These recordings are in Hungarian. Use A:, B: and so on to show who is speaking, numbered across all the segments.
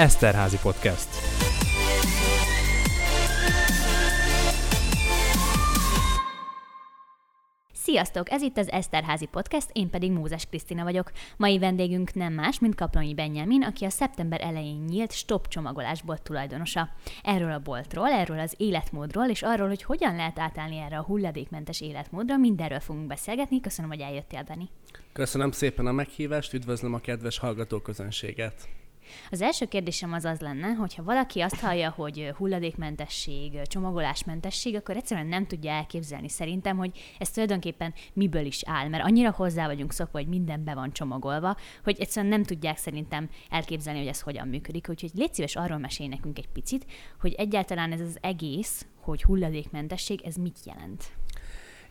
A: Eszterházi Podcast.
B: Sziasztok! Ez itt az Eszterházi Podcast, én pedig Mózes Krisztina vagyok. Mai vendégünk nem más, mint Kaplonyi Benjamin, aki a szeptember elején nyílt Stop csomagolásbolt tulajdonosa. Erről a boltról, erről az életmódról, és arról, hogy hogyan lehet átállni erre a hulladékmentes életmódra, mindenről fogunk beszélgetni. Köszönöm, hogy eljöttél, Dani.
C: Köszönöm szépen a meghívást, üdvözlöm a kedves hallgatóközönséget.
B: Az első kérdésem az az lenne, hogy valaki azt hallja, hogy hulladékmentesség, csomagolásmentesség, akkor egyszerűen nem tudja elképzelni szerintem, hogy ez tulajdonképpen miből is áll, mert annyira hozzá vagyunk szokva, hogy minden be van csomagolva, hogy egyszerűen nem tudják szerintem elképzelni, hogy ez hogyan működik. Úgyhogy légy szíves arról mesélj nekünk egy picit, hogy egyáltalán ez az egész, hogy hulladékmentesség, ez mit jelent?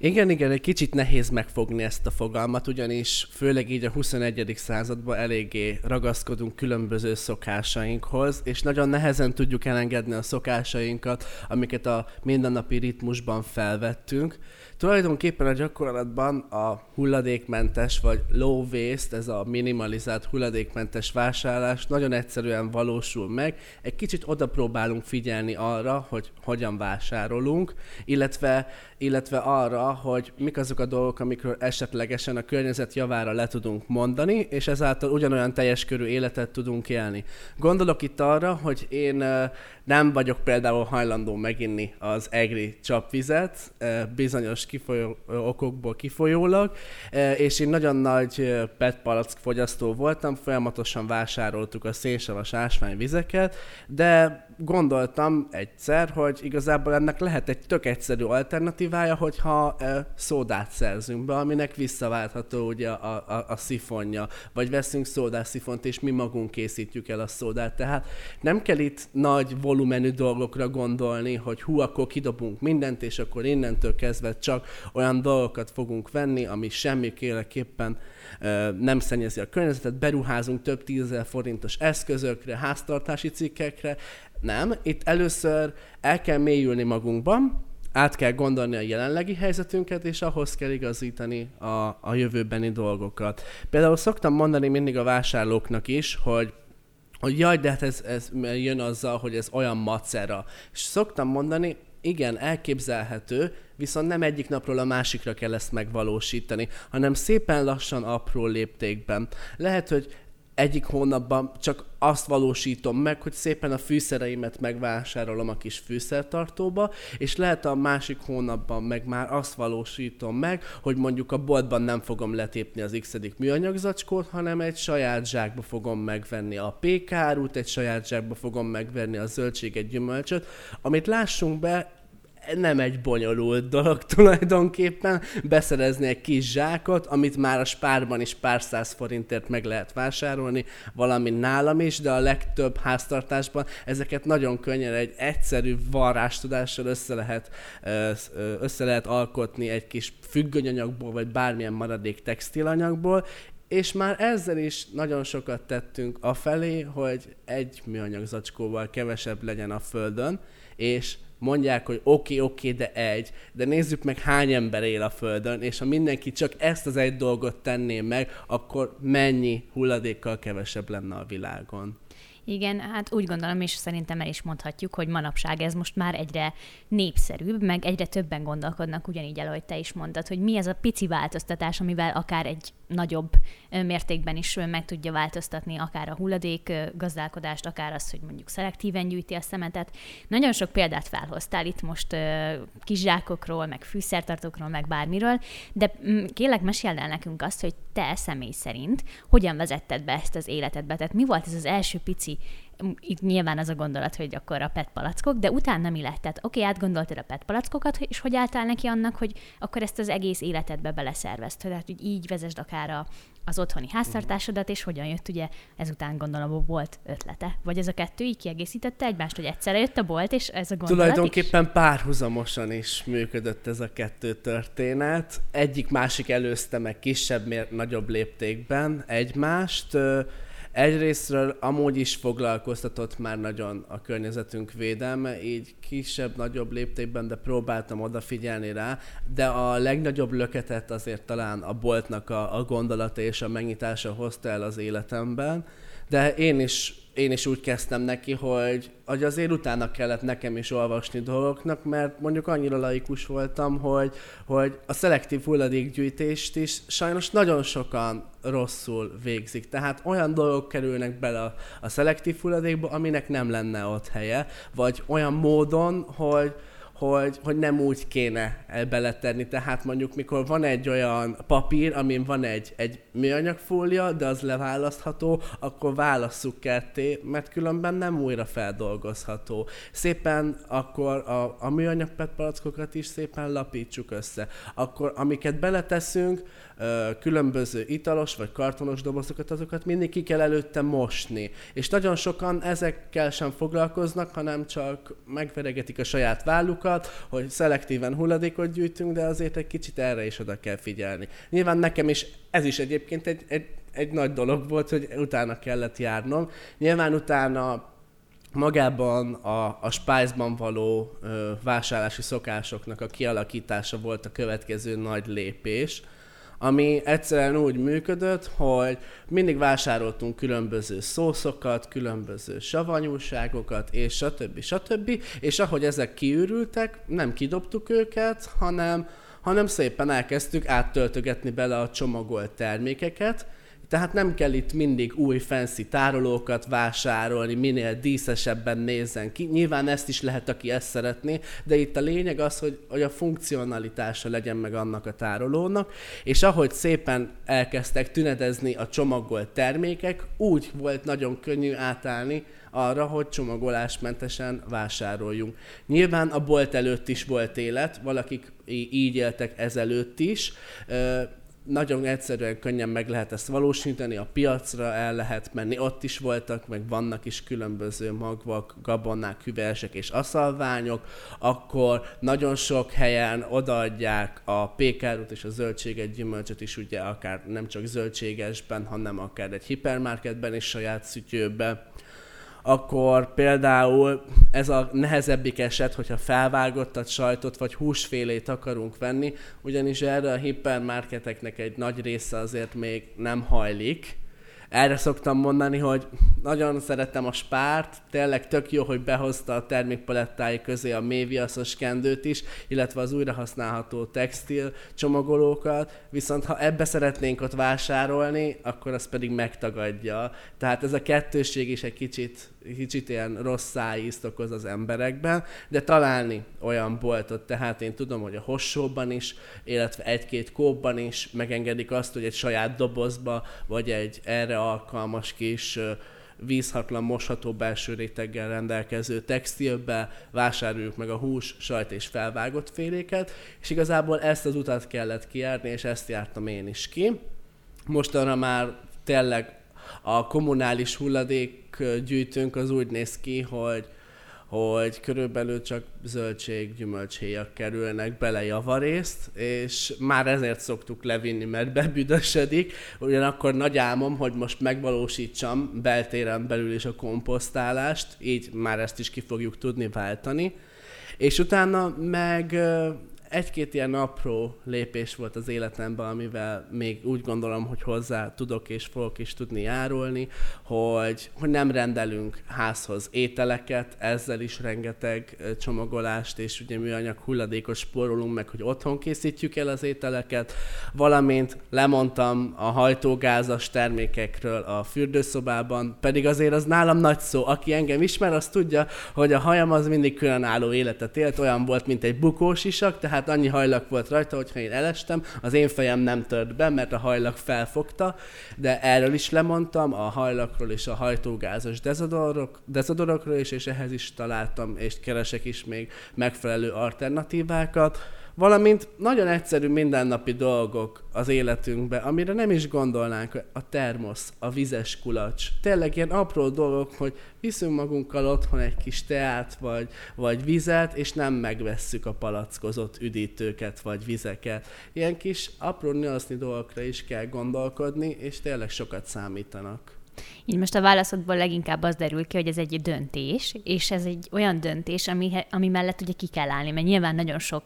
C: Igen, igen, egy kicsit nehéz megfogni ezt a fogalmat, ugyanis főleg így a 21. században eléggé ragaszkodunk különböző szokásainkhoz, és nagyon nehezen tudjuk elengedni a szokásainkat, amiket a mindennapi ritmusban felvettünk. Tulajdonképpen a gyakorlatban a hulladékmentes vagy low waste, ez a minimalizált hulladékmentes vásárlás nagyon egyszerűen valósul meg. Egy kicsit oda próbálunk figyelni arra, hogy hogyan vásárolunk, illetve, illetve arra, hogy mik azok a dolgok, amikről esetlegesen a környezet javára le tudunk mondani, és ezáltal ugyanolyan teljes körű életet tudunk élni. Gondolok itt arra, hogy én nem vagyok például hajlandó meginni az egri csapvizet, bizonyos kifolyó, okokból kifolyólag, és én nagyon nagy PET palack fogyasztó voltam, folyamatosan vásároltuk a szénsavas ásványvizeket, de gondoltam egyszer, hogy igazából ennek lehet egy tök egyszerű alternatívája, hogyha szódát szerzünk be, aminek visszaváltható ugye a, a, a szifonja, vagy veszünk szódás szifont, és mi magunk készítjük el a szódát. Tehát nem kell itt nagy volumenű dolgokra gondolni, hogy hú, akkor kidobunk mindent, és akkor innentől kezdve csak olyan dolgokat fogunk venni, ami semmiképpen nem szennyezi a környezetet, beruházunk több tízezer forintos eszközökre, háztartási cikkekre. Nem, itt először el kell mélyülni magunkban, át kell gondolni a jelenlegi helyzetünket, és ahhoz kell igazítani a, a jövőbeni dolgokat. Például szoktam mondani mindig a vásárlóknak is, hogy hogy jaj, de hát ez, ez jön azzal, hogy ez olyan macera. És szoktam mondani, igen, elképzelhető, viszont nem egyik napról a másikra kell ezt megvalósítani, hanem szépen lassan, apró léptékben. Lehet, hogy egyik hónapban csak azt valósítom meg, hogy szépen a fűszereimet megvásárolom a kis fűszertartóba, és lehet a másik hónapban meg már azt valósítom meg, hogy mondjuk a boltban nem fogom letépni az x műanyag zacskót, hanem egy saját zsákba fogom megvenni a pékárút, egy saját zsákba fogom megvenni a zöldséget, gyümölcsöt, amit lássunk be, nem egy bonyolult dolog tulajdonképpen beszerezni egy kis zsákot, amit már a spárban is pár száz forintért meg lehet vásárolni, valami nálam is, de a legtöbb háztartásban ezeket nagyon könnyen egy egyszerű varrástudással össze lehet, össze lehet alkotni egy kis függönyanyagból, vagy bármilyen maradék textilanyagból, és már ezzel is nagyon sokat tettünk afelé, hogy egy műanyag zacskóval kevesebb legyen a földön, és mondják, hogy oké, okay, oké, okay, de egy, de nézzük meg hány ember él a Földön, és ha mindenki csak ezt az egy dolgot tenné meg, akkor mennyi hulladékkal kevesebb lenne a világon.
B: Igen, hát úgy gondolom, és szerintem el is mondhatjuk, hogy manapság ez most már egyre népszerűbb, meg egyre többen gondolkodnak ugyanígy el, ahogy te is mondtad, hogy mi ez a pici változtatás, amivel akár egy nagyobb mértékben is meg tudja változtatni akár a hulladék gazdálkodást, akár azt, hogy mondjuk szelektíven gyűjti a szemetet. Nagyon sok példát felhoztál itt most kizsákokról, meg fűszertartókról, meg bármiről, de mm, kérlek meséld el nekünk azt, hogy te személy szerint hogyan vezetted be ezt az életedbe, tehát mi volt ez az első pici itt nyilván az a gondolat, hogy akkor a PET palackok, de utána mi lett? Tehát oké, okay, átgondoltad a PET palackokat, és hogy álltál neki annak, hogy akkor ezt az egész életedbe beleszervezted, tehát hogy így vezesd akár a, az otthoni háztartásodat, és hogyan jött ugye ezután gondolom volt ötlete? Vagy ez a kettő így kiegészítette egymást, hogy egyszerre jött a bolt, és ez a gondolat
C: Tulajdonképpen
B: is?
C: párhuzamosan is működött ez a kettő történet. Egyik másik előzte meg kisebb, nagyobb léptékben egymást. Egyrésztről amúgy is foglalkoztatott már nagyon a környezetünk védelme, így kisebb, nagyobb léptékben, de próbáltam odafigyelni rá, de a legnagyobb löketet azért talán a boltnak a, a gondolata és a megnyitása hozta el az életemben, de én is én is úgy kezdtem neki, hogy, hogy azért utána kellett nekem is olvasni dolgoknak, mert mondjuk annyira laikus voltam, hogy, hogy a szelektív hulladékgyűjtést is sajnos nagyon sokan rosszul végzik. Tehát olyan dolgok kerülnek bele a, a szelektív hulladékba, aminek nem lenne ott helye, vagy olyan módon, hogy, hogy, hogy nem úgy kéne beletenni. Tehát mondjuk, mikor van egy olyan papír, amin van egy, egy műanyagfólia, de az leválasztható, akkor válasszuk ketté, mert különben nem újra feldolgozható. Szépen akkor a, a műanyag palackokat is szépen lapítsuk össze. Akkor amiket beleteszünk, különböző italos vagy kartonos dobozokat, azokat mindig ki kell előtte mosni. És nagyon sokan ezekkel sem foglalkoznak, hanem csak megveregetik a saját vállukat, hogy szelektíven hulladékot gyűjtünk, de azért egy kicsit erre is oda kell figyelni. Nyilván nekem is ez is egyébként egy, egy, egy nagy dolog volt, hogy utána kellett járnom. Nyilván utána magában a, a Spice-ban való ö, vásárlási szokásoknak a kialakítása volt a következő nagy lépés, ami egyszerűen úgy működött, hogy mindig vásároltunk különböző szószokat, különböző savanyúságokat, és stb. stb. És ahogy ezek kiürültek, nem kidobtuk őket, hanem, hanem szépen elkezdtük áttöltögetni bele a csomagolt termékeket, tehát nem kell itt mindig új fancy tárolókat vásárolni, minél díszesebben nézzen ki. Nyilván ezt is lehet, aki ezt szeretné, de itt a lényeg az, hogy, hogy a funkcionalitása legyen meg annak a tárolónak, és ahogy szépen elkezdtek tünetezni a csomagolt termékek, úgy volt nagyon könnyű átállni arra, hogy csomagolásmentesen vásároljunk. Nyilván a bolt előtt is volt élet, valakik így éltek ezelőtt is, nagyon egyszerűen könnyen meg lehet ezt valósítani, a piacra el lehet menni, ott is voltak, meg vannak is különböző magvak, gabonák, hüvelsek és aszalványok, akkor nagyon sok helyen odaadják a pékárút és a zöldséget, gyümölcsöt is ugye akár nem csak zöldségesben, hanem akár egy hipermarketben és saját szütyőben akkor például ez a nehezebbik eset, hogyha felvágottat sajtot vagy húsfélét akarunk venni, ugyanis erre a hipermarketeknek egy nagy része azért még nem hajlik, erre szoktam mondani, hogy nagyon szeretem a spárt, tényleg tök jó, hogy behozta a termékpalettái közé a méviaszos kendőt is, illetve az újrahasználható textil csomagolókat, viszont ha ebbe szeretnénk ott vásárolni, akkor az pedig megtagadja. Tehát ez a kettőség is egy kicsit, kicsit ilyen rossz szájízt okoz az emberekben, de találni olyan boltot, tehát én tudom, hogy a hossóban is, illetve egy-két kóban is megengedik azt, hogy egy saját dobozba, vagy egy erre alkalmas kis vízhatlan, mosható belső réteggel rendelkező textilbe vásároljuk meg a hús, sajt és felvágott féléket, és igazából ezt az utat kellett kijárni, és ezt jártam én is ki. Mostanra már tényleg a kommunális hulladékgyűjtőnk az úgy néz ki, hogy hogy körülbelül csak zöldség, gyümölcséjak kerülnek bele javarészt, és már ezért szoktuk levinni, mert bebüdösödik. Ugyanakkor nagy álmom, hogy most megvalósítsam beltéren belül is a komposztálást, így már ezt is ki fogjuk tudni váltani. És utána meg egy-két ilyen apró lépés volt az életemben, amivel még úgy gondolom, hogy hozzá tudok és fogok is tudni járulni, hogy, hogy nem rendelünk házhoz ételeket, ezzel is rengeteg csomagolást és ugye műanyag hulladékos spórolunk meg, hogy otthon készítjük el az ételeket, valamint lemondtam a hajtógázas termékekről a fürdőszobában, pedig azért az nálam nagy szó. Aki engem ismer, az tudja, hogy a hajam az mindig különálló életet élt, olyan volt, mint egy bukós isak, tehát tehát annyi hajlak volt rajta, hogyha én elestem, az én fejem nem tört be, mert a hajlak felfogta, de erről is lemondtam, a hajlakról és a hajtógázos dezodorok, dezodorokról is, és ehhez is találtam, és keresek is még megfelelő alternatívákat valamint nagyon egyszerű mindennapi dolgok az életünkben, amire nem is gondolnánk, a termosz, a vizes kulacs, tényleg ilyen apró dolgok, hogy viszünk magunkkal otthon egy kis teát, vagy, vagy vizet, és nem megvesszük a palackozott üdítőket, vagy vizeket. Ilyen kis apró nyansznyi dolgokra is kell gondolkodni, és tényleg sokat számítanak.
B: Így most a válaszodból leginkább az derül ki, hogy ez egy döntés, és ez egy olyan döntés, ami, ami mellett ugye ki kell állni, mert nyilván nagyon sok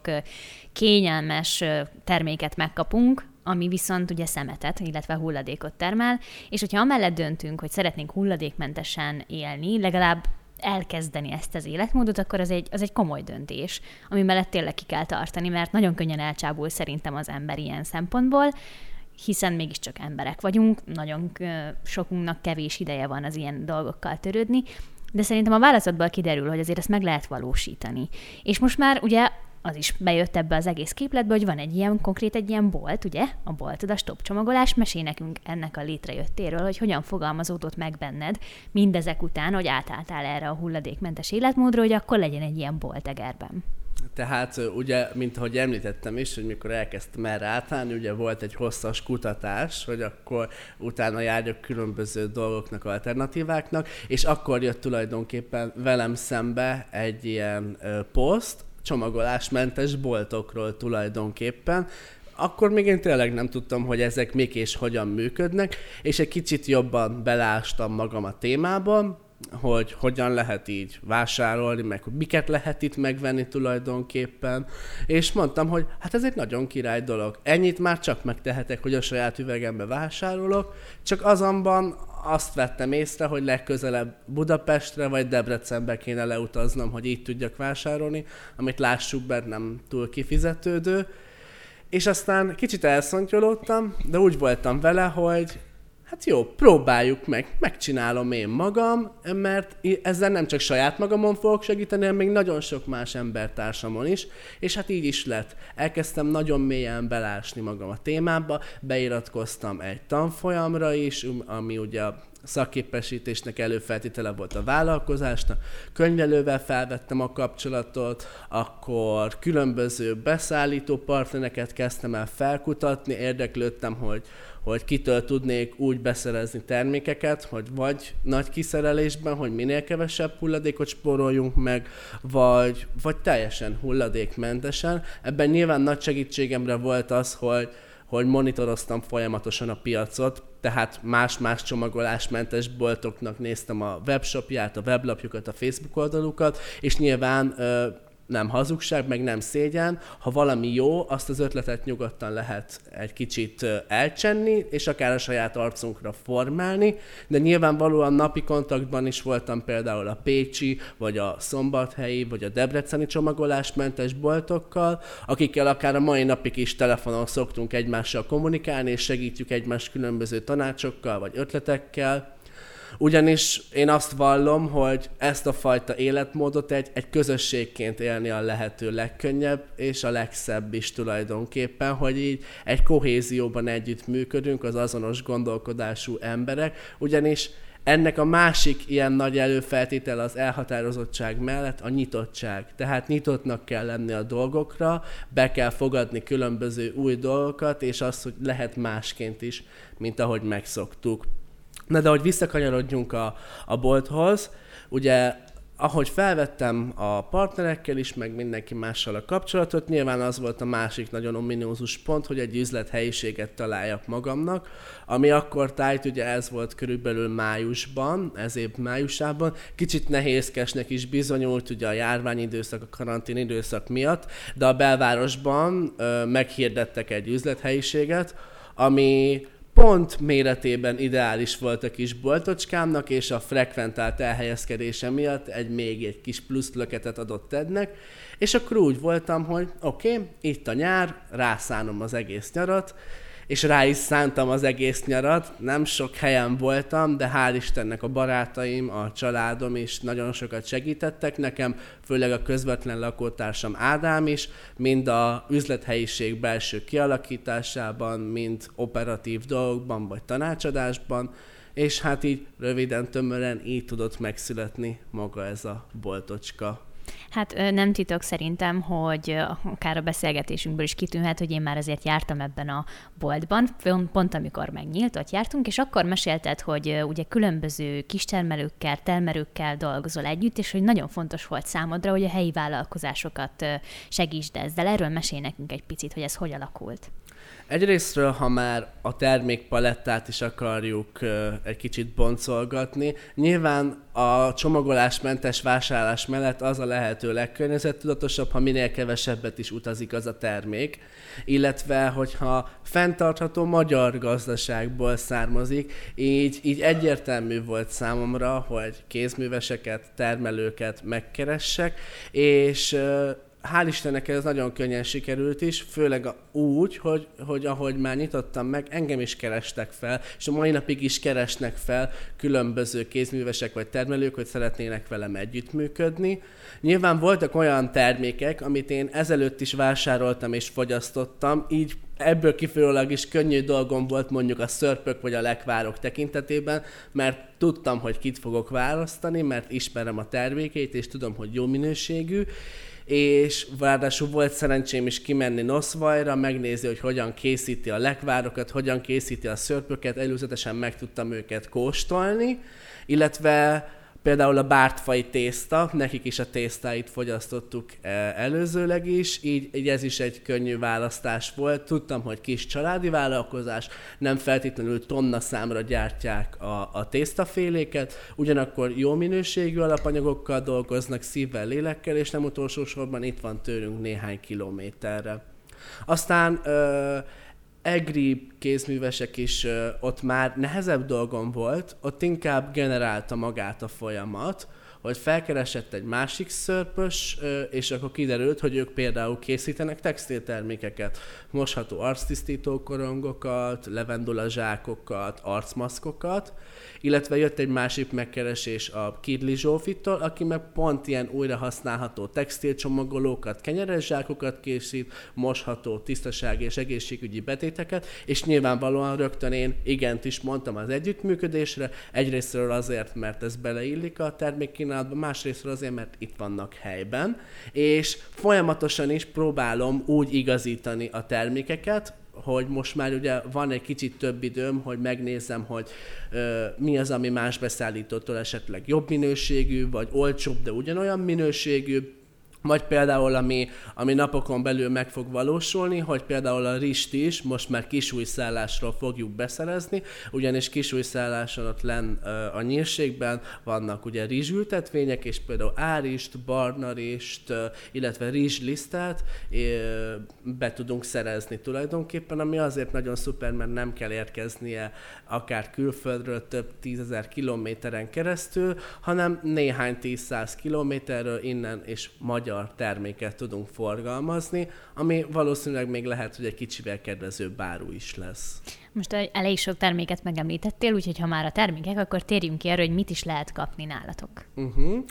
B: kényelmes terméket megkapunk, ami viszont ugye szemetet, illetve hulladékot termel, és hogyha amellett döntünk, hogy szeretnénk hulladékmentesen élni, legalább elkezdeni ezt az életmódot, akkor az egy, az egy komoly döntés, ami mellett tényleg ki kell tartani, mert nagyon könnyen elcsábul szerintem az ember ilyen szempontból, hiszen mégiscsak emberek vagyunk, nagyon sokunknak kevés ideje van az ilyen dolgokkal törődni, de szerintem a válaszodból kiderül, hogy azért ezt meg lehet valósítani. És most már ugye az is bejött ebbe az egész képletbe, hogy van egy ilyen, konkrét egy ilyen bolt, ugye? A boltod, a stop csomagolás. Mesél nekünk ennek a létrejöttéről, hogy hogyan fogalmazódott meg benned mindezek után, hogy átálltál erre a hulladékmentes életmódra, hogy akkor legyen egy ilyen bolt Egerben.
C: Tehát ugye, mint ahogy említettem is, hogy mikor elkezdtem erre átállni, ugye volt egy hosszas kutatás, hogy akkor utána járjak különböző dolgoknak, alternatíváknak, és akkor jött tulajdonképpen velem szembe egy ilyen ö, poszt, csomagolásmentes boltokról tulajdonképpen, akkor még én tényleg nem tudtam, hogy ezek mik és hogyan működnek, és egy kicsit jobban belástam magam a témában, hogy hogyan lehet így vásárolni, meg hogy miket lehet itt megvenni tulajdonképpen, és mondtam, hogy hát ez egy nagyon király dolog. Ennyit már csak megtehetek, hogy a saját üvegembe vásárolok, csak azonban azt vettem észre, hogy legközelebb Budapestre vagy Debrecenbe kéne leutaznom, hogy így tudjak vásárolni, amit lássuk be nem túl kifizetődő. És aztán kicsit elszontyolódtam, de úgy voltam vele, hogy hát jó, próbáljuk meg, megcsinálom én magam, mert ezzel nem csak saját magamon fogok segíteni, hanem még nagyon sok más embertársamon is, és hát így is lett. Elkezdtem nagyon mélyen belásni magam a témába, beiratkoztam egy tanfolyamra is, ami ugye a szakképesítésnek előfeltétele volt a vállalkozásnak, könyvelővel felvettem a kapcsolatot, akkor különböző beszállító partnereket kezdtem el felkutatni, érdeklődtem, hogy, hogy kitől tudnék úgy beszerezni termékeket, hogy vagy nagy kiszerelésben, hogy minél kevesebb hulladékot spóroljunk meg, vagy, vagy teljesen hulladékmentesen. Ebben nyilván nagy segítségemre volt az, hogy, hogy monitoroztam folyamatosan a piacot, tehát más-más csomagolásmentes boltoknak néztem a webshopját, a weblapjukat, a Facebook oldalukat, és nyilván nem hazugság, meg nem szégyen. Ha valami jó, azt az ötletet nyugodtan lehet egy kicsit elcsenni, és akár a saját arcunkra formálni, de nyilvánvalóan napi kontaktban is voltam például a Pécsi, vagy a Szombathelyi, vagy a Debreceni csomagolásmentes boltokkal, akikkel akár a mai napig is telefonon szoktunk egymással kommunikálni, és segítjük egymást különböző tanácsokkal, vagy ötletekkel. Ugyanis én azt vallom, hogy ezt a fajta életmódot egy, egy közösségként élni a lehető legkönnyebb, és a legszebb is tulajdonképpen, hogy így egy kohézióban együtt működünk az azonos gondolkodású emberek, ugyanis ennek a másik ilyen nagy előfeltétel az elhatározottság mellett a nyitottság. Tehát nyitottnak kell lenni a dolgokra, be kell fogadni különböző új dolgokat, és az, hogy lehet másként is, mint ahogy megszoktuk. Na de hogy visszakanyarodjunk a, a bolthoz, ugye ahogy felvettem a partnerekkel is, meg mindenki mással a kapcsolatot, nyilván az volt a másik nagyon ominózus pont, hogy egy üzlethelyiséget találjak magamnak, ami akkor tájt, ugye ez volt körülbelül májusban, ez év májusában, kicsit nehézkesnek is bizonyult ugye a járványidőszak, a karantén időszak miatt, de a belvárosban ö, meghirdettek egy üzlethelyiséget, ami pont méretében ideális volt a kis boltocskámnak, és a frekventált elhelyezkedése miatt egy még egy kis plusz löketet adott Tednek, és akkor úgy voltam, hogy oké, okay, itt a nyár, rászánom az egész nyarat, és rá is szántam az egész nyarat. Nem sok helyen voltam, de hál' Istennek a barátaim, a családom is nagyon sokat segítettek nekem, főleg a közvetlen lakótársam Ádám is, mind a üzlethelyiség belső kialakításában, mind operatív dolgokban vagy tanácsadásban, és hát így röviden, tömören így tudott megszületni maga ez a boltocska.
B: Hát nem titok szerintem, hogy akár a beszélgetésünkből is kitűnhet, hogy én már azért jártam ebben a boltban, pont amikor megnyílt, ott jártunk, és akkor mesélted, hogy ugye különböző kistermelőkkel, termelőkkel dolgozol együtt, és hogy nagyon fontos volt számodra, hogy a helyi vállalkozásokat segítsd ezzel. Erről mesél nekünk egy picit, hogy ez hogy alakult.
C: Egyrésztről, ha már a termékpalettát is akarjuk egy kicsit boncolgatni, nyilván a csomagolásmentes vásárlás mellett az a lehető legkörnyezettudatosabb, ha minél kevesebbet is utazik az a termék, illetve hogyha fenntartható magyar gazdaságból származik, így, így egyértelmű volt számomra, hogy kézműveseket, termelőket megkeressek, és hál' Istennek ez nagyon könnyen sikerült is, főleg úgy, hogy, hogy ahogy már nyitottam meg, engem is kerestek fel, és a mai napig is keresnek fel különböző kézművesek vagy termelők, hogy szeretnének velem együttműködni. Nyilván voltak olyan termékek, amit én ezelőtt is vásároltam és fogyasztottam, így ebből kifolyólag is könnyű dolgom volt mondjuk a szörpök vagy a lekvárok tekintetében, mert tudtam, hogy kit fogok választani, mert ismerem a termékeit, és tudom, hogy jó minőségű, és ráadásul volt szerencsém is kimenni Noszvajra, megnézni, hogy hogyan készíti a lekvárokat, hogyan készíti a szörpöket, előzetesen meg tudtam őket kóstolni, illetve Például a bártfai tészta, nekik is a tésztáit fogyasztottuk eh, előzőleg is, így, így ez is egy könnyű választás volt. Tudtam, hogy kis családi vállalkozás, nem feltétlenül tonna számra gyártják a, a tésztaféléket, ugyanakkor jó minőségű alapanyagokkal dolgoznak, szívvel, lélekkel, és nem utolsó sorban itt van tőlünk néhány kilométerre. Aztán ö, egri kézművesek is ott már nehezebb dolgom volt, ott inkább generálta magát a folyamat, hogy felkeresett egy másik szörpös, és akkor kiderült, hogy ők például készítenek textiltermékeket, mosható arctisztító korongokat, levendula zsákokat, arcmaszkokat, illetve jött egy másik megkeresés a Kidli Zsófittól, aki meg pont ilyen újra használható textilcsomagolókat, kenyeres zsákokat készít, mosható tisztaság és egészségügyi betéteket, és nyilvánvalóan rögtön én igent is mondtam az együttműködésre, egyrésztről azért, mert ez beleillik a termékkínálatba, másrésztről azért, mert itt vannak helyben, és folyamatosan is próbálom úgy igazítani a termékeket, hogy most már ugye van egy kicsit több időm, hogy megnézem, hogy ö, mi az, ami más beszállítótól esetleg jobb minőségű, vagy olcsóbb, de ugyanolyan minőségű, vagy például, ami, ami napokon belül meg fog valósulni, hogy például a rist is most már kisújszállásról fogjuk beszerezni, ugyanis kisújszálláson ott len a nyírségben vannak ugye rizsültetvények, és például árist, barnarist, illetve rizslisztát be tudunk szerezni tulajdonképpen, ami azért nagyon szuper, mert nem kell érkeznie akár külföldről több tízezer kilométeren keresztül, hanem néhány tízszáz kilométerről innen és magyar magyar terméket tudunk forgalmazni, ami valószínűleg még lehet, hogy egy kicsivel kedvezőbb áru is lesz.
B: Most elég sok terméket megemlítettél, úgyhogy ha már a termékek, akkor térjünk ki arra, hogy mit is lehet kapni nálatok.
C: Uh-huh.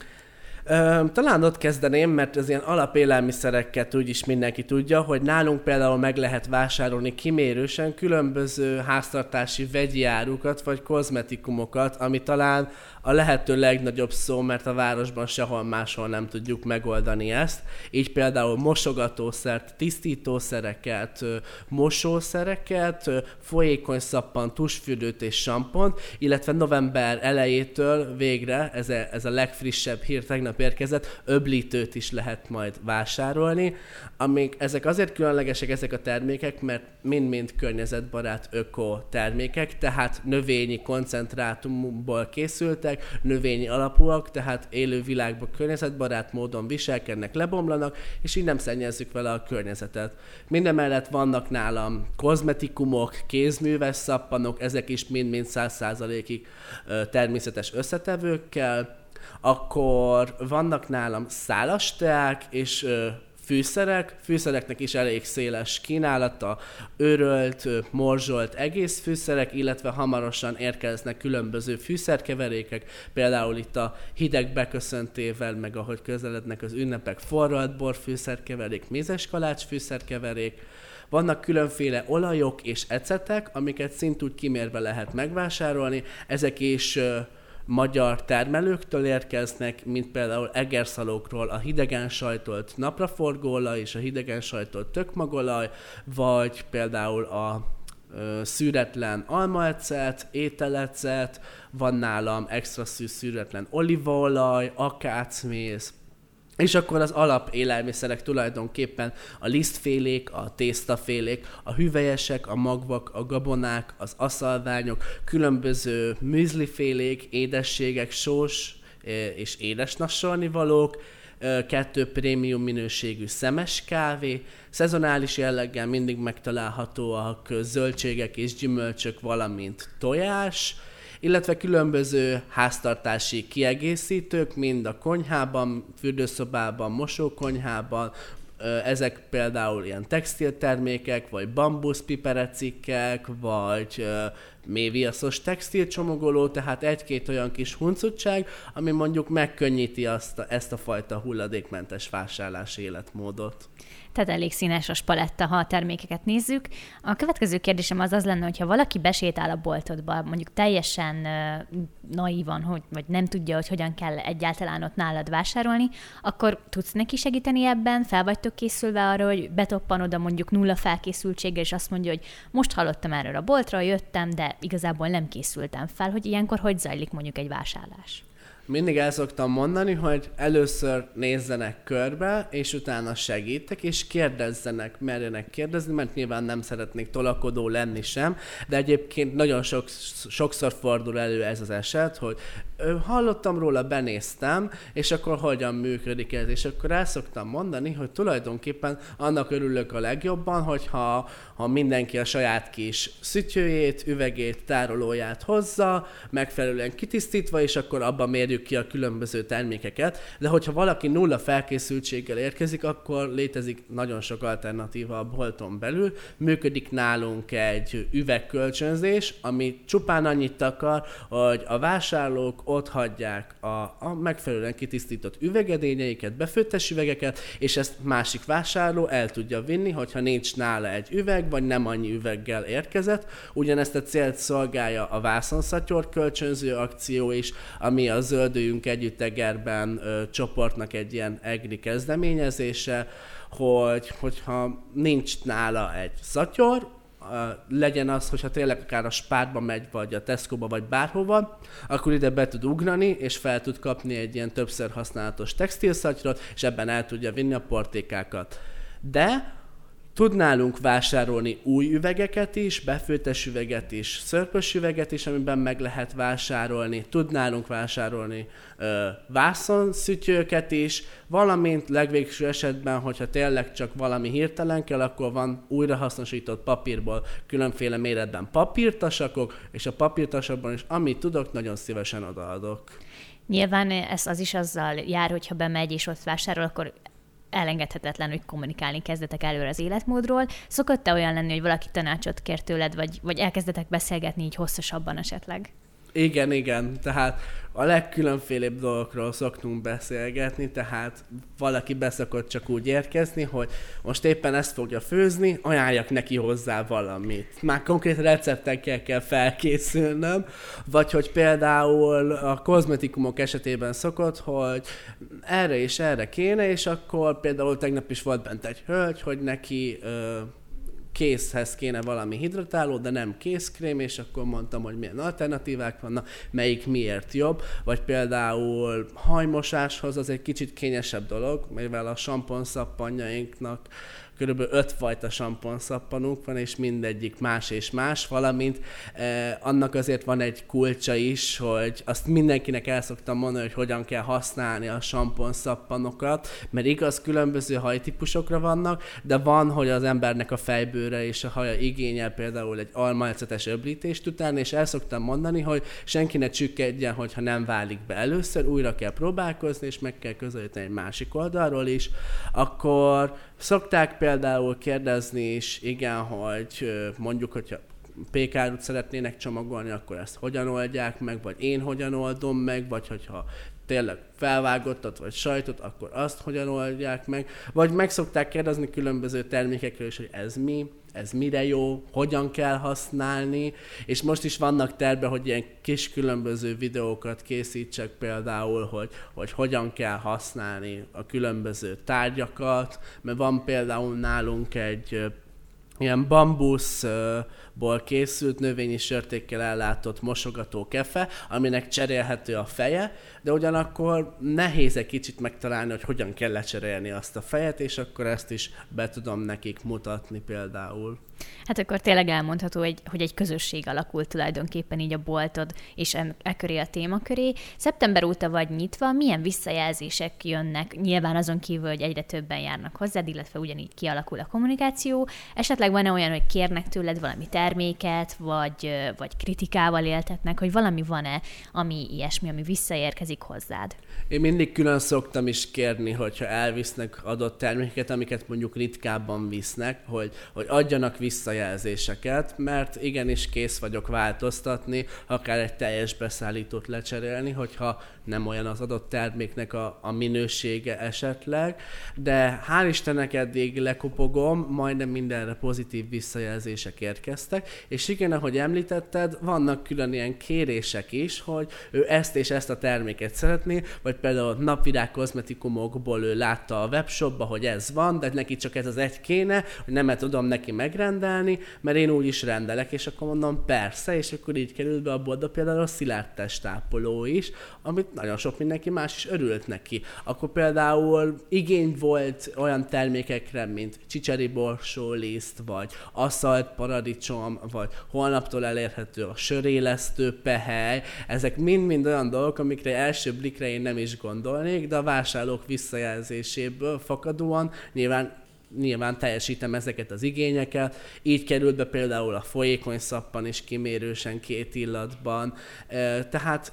C: Talán ott kezdeném, mert az ilyen alapélelmiszereket úgyis mindenki tudja, hogy nálunk például meg lehet vásárolni kimérősen különböző háztartási vegyi árukat vagy kozmetikumokat, ami talán a lehető legnagyobb szó, mert a városban sehol máshol nem tudjuk megoldani ezt. Így például mosogatószert, tisztítószereket, mosószereket, folyékony szappan, tusfürdőt és sampont, illetve november elejétől végre, ez a, ez a legfrissebb hír tegnap érkezett, öblítőt is lehet majd vásárolni, amik ezek azért különlegesek ezek a termékek, mert mind-mind környezetbarát öko termékek, tehát növényi koncentrátumból készültek, növényi alapúak, tehát élő világban környezetbarát módon viselkednek, lebomlanak, és így nem szennyezzük vele a környezetet. Minden mellett vannak nálam kozmetikumok, kézműves szappanok, ezek is mind-mind 100%-ig természetes összetevőkkel, akkor vannak nálam szálasteák, és fűszerek, fűszereknek is elég széles kínálata, örölt, morzsolt egész fűszerek, illetve hamarosan érkeznek különböző fűszerkeverékek, például itt a hideg beköszöntével, meg ahogy közelednek az ünnepek, forralt bor fűszerkeverék, mézes kalács fűszerkeverék, vannak különféle olajok és ecetek, amiket szintúgy kimérve lehet megvásárolni, ezek is magyar termelőktől érkeznek, mint például egerszalókról a hidegen sajtolt napraforgóolaj és a hidegen sajtolt tökmagolaj, vagy például a szűretlen almaecet, ételecet, van nálam extra szű szűretlen olívaolaj, akácmész, És akkor az alap élelmiszerek tulajdonképpen a lisztfélék, a tésztafélék, a hüvelyesek, a magvak, a gabonák, az aszalványok, különböző műzlifélék, édességek, sós és édes valók, kettő prémium minőségű szemes kávé, szezonális jelleggel mindig megtalálhatóak zöldségek és gyümölcsök, valamint tojás, illetve különböző háztartási kiegészítők, mind a konyhában, fürdőszobában, mosókonyhában, ezek például ilyen textiltermékek, vagy bambuszpiperecikkek, vagy méviaszos textilcsomagoló, tehát egy-két olyan kis huncutság, ami mondjuk megkönnyíti azt ezt a fajta hulladékmentes vásárlási életmódot
B: tehát elég színes a spaletta, ha a termékeket nézzük. A következő kérdésem az az lenne, hogyha valaki besétál a boltodba, mondjuk teljesen naívan, hogy, vagy nem tudja, hogy hogyan kell egyáltalán ott nálad vásárolni, akkor tudsz neki segíteni ebben? Fel vagytok készülve arra, hogy betoppan oda mondjuk nulla felkészültséggel, és azt mondja, hogy most hallottam erről a boltra, jöttem, de igazából nem készültem fel, hogy ilyenkor hogy zajlik mondjuk egy vásárlás?
C: Mindig el szoktam mondani, hogy először nézzenek körbe, és utána segítek, és kérdezzenek, merjenek kérdezni, mert nyilván nem szeretnék tolakodó lenni sem, de egyébként nagyon sok, sokszor fordul elő ez az eset, hogy hallottam róla, benéztem, és akkor hogyan működik ez, és akkor el szoktam mondani, hogy tulajdonképpen annak örülök a legjobban, hogyha ha mindenki a saját kis szütyőjét, üvegét, tárolóját hozza, megfelelően kitisztítva, és akkor abban mérjük ki a különböző termékeket, de hogyha valaki nulla felkészültséggel érkezik, akkor létezik nagyon sok alternatíva a bolton belül. Működik nálunk egy üvegkölcsönzés, ami csupán annyit akar, hogy a vásárlók ott hagyják a, a megfelelően kitisztított üvegedényeiket, befőttes üvegeket, és ezt másik vásárló el tudja vinni, hogyha nincs nála egy üveg, vagy nem annyi üveggel érkezett. Ugyanezt a célt szolgálja a vászonszatyor kölcsönző akció is, ami a Zöldüljünk Együttegerben ö, csoportnak egy ilyen egri kezdeményezése, hogy, hogyha nincs nála egy szatyor, legyen az, hogyha tényleg akár a spárba megy, vagy a Tesco-ba, vagy bárhova, akkor ide be tud ugrani, és fel tud kapni egy ilyen többször használatos textilszatyrot, és ebben el tudja vinni a portékákat. De Tud nálunk vásárolni új üvegeket is, befőttes üveget is, szörpös üveget is, amiben meg lehet vásárolni. Tud nálunk vásárolni ö, vászonszütyőket is, valamint legvégső esetben, hogyha tényleg csak valami hirtelen kell, akkor van újrahasznosított papírból különféle méretben papírtasakok, és a papírtasakban is, amit tudok, nagyon szívesen odaadok.
B: Nyilván ez az is azzal jár, hogyha bemegy és ott vásárol, akkor elengedhetetlen, hogy kommunikálni kezdetek előre az életmódról. Szokott-e olyan lenni, hogy valaki tanácsot kér tőled, vagy, vagy elkezdetek beszélgetni így hosszasabban esetleg?
C: Igen, igen, tehát a legkülönfélébb dolgokról szoktunk beszélgetni, tehát valaki beszokott csak úgy érkezni, hogy most éppen ezt fogja főzni, ajánljak neki hozzá valamit. Már konkrét receptekkel kell felkészülnöm, vagy hogy például a kozmetikumok esetében szokott, hogy erre és erre kéne, és akkor például tegnap is volt bent egy hölgy, hogy neki ö, készhez kéne valami hidratáló, de nem készkrém, és akkor mondtam, hogy milyen alternatívák vannak, melyik miért jobb, vagy például hajmosáshoz az egy kicsit kényesebb dolog, mivel a samponszappanjainknak körülbelül öt fajta samponszappanunk van, és mindegyik más és más, valamint eh, annak azért van egy kulcsa is, hogy azt mindenkinek el szoktam mondani, hogy hogyan kell használni a samponszappanokat, mert igaz, különböző hajtípusokra vannak, de van, hogy az embernek a fejbőre és a haja igényel például egy almaecetes öblítést után, és el szoktam mondani, hogy senki ne csükkedjen, hogyha nem válik be. Először, újra kell próbálkozni, és meg kell közelíteni egy másik oldalról is, akkor Szokták például kérdezni is, igen, hogy mondjuk, hogyha pékárut szeretnének csomagolni, akkor ezt hogyan oldják meg, vagy én hogyan oldom meg, vagy hogyha tényleg felvágottat, vagy sajtot, akkor azt hogyan oldják meg, vagy meg szokták kérdezni különböző termékekről is, hogy ez mi, ez mire jó, hogyan kell használni, és most is vannak terve, hogy ilyen kis különböző videókat készítsek például, hogy, hogy hogyan kell használni a különböző tárgyakat, mert van például nálunk egy ilyen bambuszból készült növényi sörtékkel ellátott mosogató kefe, aminek cserélhető a feje, de ugyanakkor nehéz egy kicsit megtalálni, hogy hogyan kell lecserélni azt a fejet, és akkor ezt is be tudom nekik mutatni például.
B: Hát akkor tényleg elmondható, hogy, hogy egy közösség alakult tulajdonképpen így a boltod, és e, köré a téma köré. Szeptember óta vagy nyitva, milyen visszajelzések jönnek? Nyilván azon kívül, hogy egyre többen járnak hozzád, illetve ugyanígy kialakul a kommunikáció. Esetleg van-e olyan, hogy kérnek tőled valami terméket, vagy, vagy kritikával éltetnek, hogy valami van-e, ami ilyesmi, ami visszaérkezik hozzád?
C: Én mindig külön szoktam is kérni, hogyha elvisznek adott termékeket, amiket mondjuk ritkábban visznek, hogy, hogy adjanak visszajelzéseket, mert igenis kész vagyok változtatni, akár egy teljes beszállítót lecserélni, hogyha nem olyan az adott terméknek a, a minősége esetleg, de hál' Istennek eddig lekopogom, majdnem mindenre pozitív visszajelzések érkeztek, és igen, ahogy említetted, vannak külön ilyen kérések is, hogy ő ezt és ezt a terméket szeretné, vagy például napvirág kozmetikumokból ő látta a webshopba, hogy ez van, de neki csak ez az egy kéne, hogy nem tudom neki megrendelni, mert én úgy is rendelek, és akkor mondom persze, és akkor így került be a boltba például a szilárd testápoló is, amit nagyon sok mindenki más is örült neki. Akkor például igény volt olyan termékekre, mint csicseri borsóliszt, vagy aszalt paradicsom, vagy holnaptól elérhető a sörélesztő pehely. Ezek mind-mind olyan dolgok, amikre első blikre én nem is gondolnék, de a vásárlók visszajelzéséből fakadóan nyilván nyilván teljesítem ezeket az igényeket. Így került be például a folyékony szappan is kimérősen két illatban. Tehát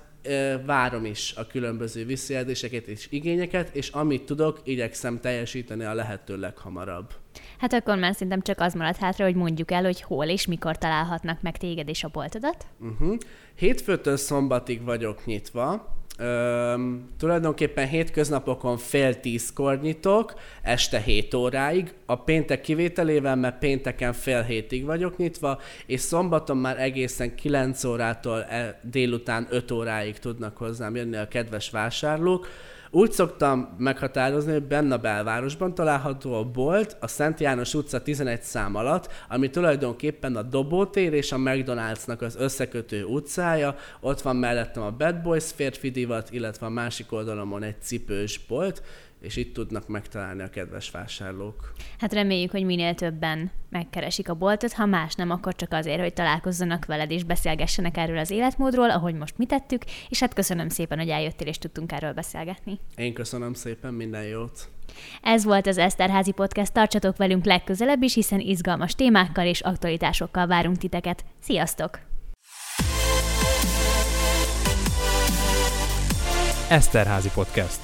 C: várom is a különböző visszajelzéseket és igényeket, és amit tudok, igyekszem teljesíteni a lehető leghamarabb.
B: Hát akkor már szerintem csak az maradt hátra, hogy mondjuk el, hogy hol és mikor találhatnak meg téged és a boltodat.
C: Uh-huh. Hétfőtől szombatig vagyok nyitva, Öm, tulajdonképpen hétköznapokon fél tízkor nyitok, este 7 óráig, a péntek kivételével, mert pénteken fél hétig vagyok nyitva, és szombaton már egészen 9 órától e, délután 5 óráig tudnak hozzám jönni a kedves vásárlók. Úgy szoktam meghatározni, hogy benne a belvárosban található a bolt, a Szent János utca 11 szám alatt, ami tulajdonképpen a Dobótér és a McDonald'snak az összekötő utcája. Ott van mellettem a Bad Boys férfi divat, illetve a másik oldalon egy cipős bolt és itt tudnak megtalálni a kedves vásárlók.
B: Hát reméljük, hogy minél többen megkeresik a boltot, ha más nem, akkor csak azért, hogy találkozzanak veled és beszélgessenek erről az életmódról, ahogy most mi tettük, és hát köszönöm szépen, hogy eljöttél és tudtunk erről beszélgetni.
C: Én köszönöm szépen, minden jót!
B: Ez volt az Eszterházi Podcast, tartsatok velünk legközelebb is, hiszen izgalmas témákkal és aktualitásokkal várunk titeket. Sziasztok!
A: Eszterházi Podcast